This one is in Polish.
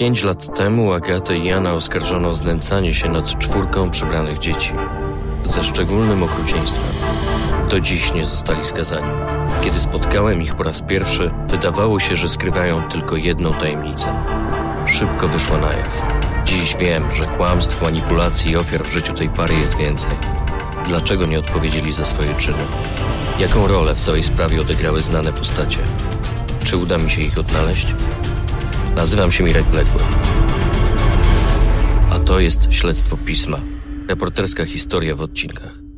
Pięć lat temu Agatę i Jana oskarżono o znęcanie się nad czwórką przebranych dzieci. Ze szczególnym okrucieństwem. Do dziś nie zostali skazani. Kiedy spotkałem ich po raz pierwszy, wydawało się, że skrywają tylko jedną tajemnicę. Szybko wyszło na jaw. Dziś wiem, że kłamstw, manipulacji i ofiar w życiu tej pary jest więcej. Dlaczego nie odpowiedzieli za swoje czyny? Jaką rolę w całej sprawie odegrały znane postacie? Czy uda mi się ich odnaleźć? Nazywam się Mirek Bległy. A to jest Śledztwo Pisma. Reporterska historia w odcinkach.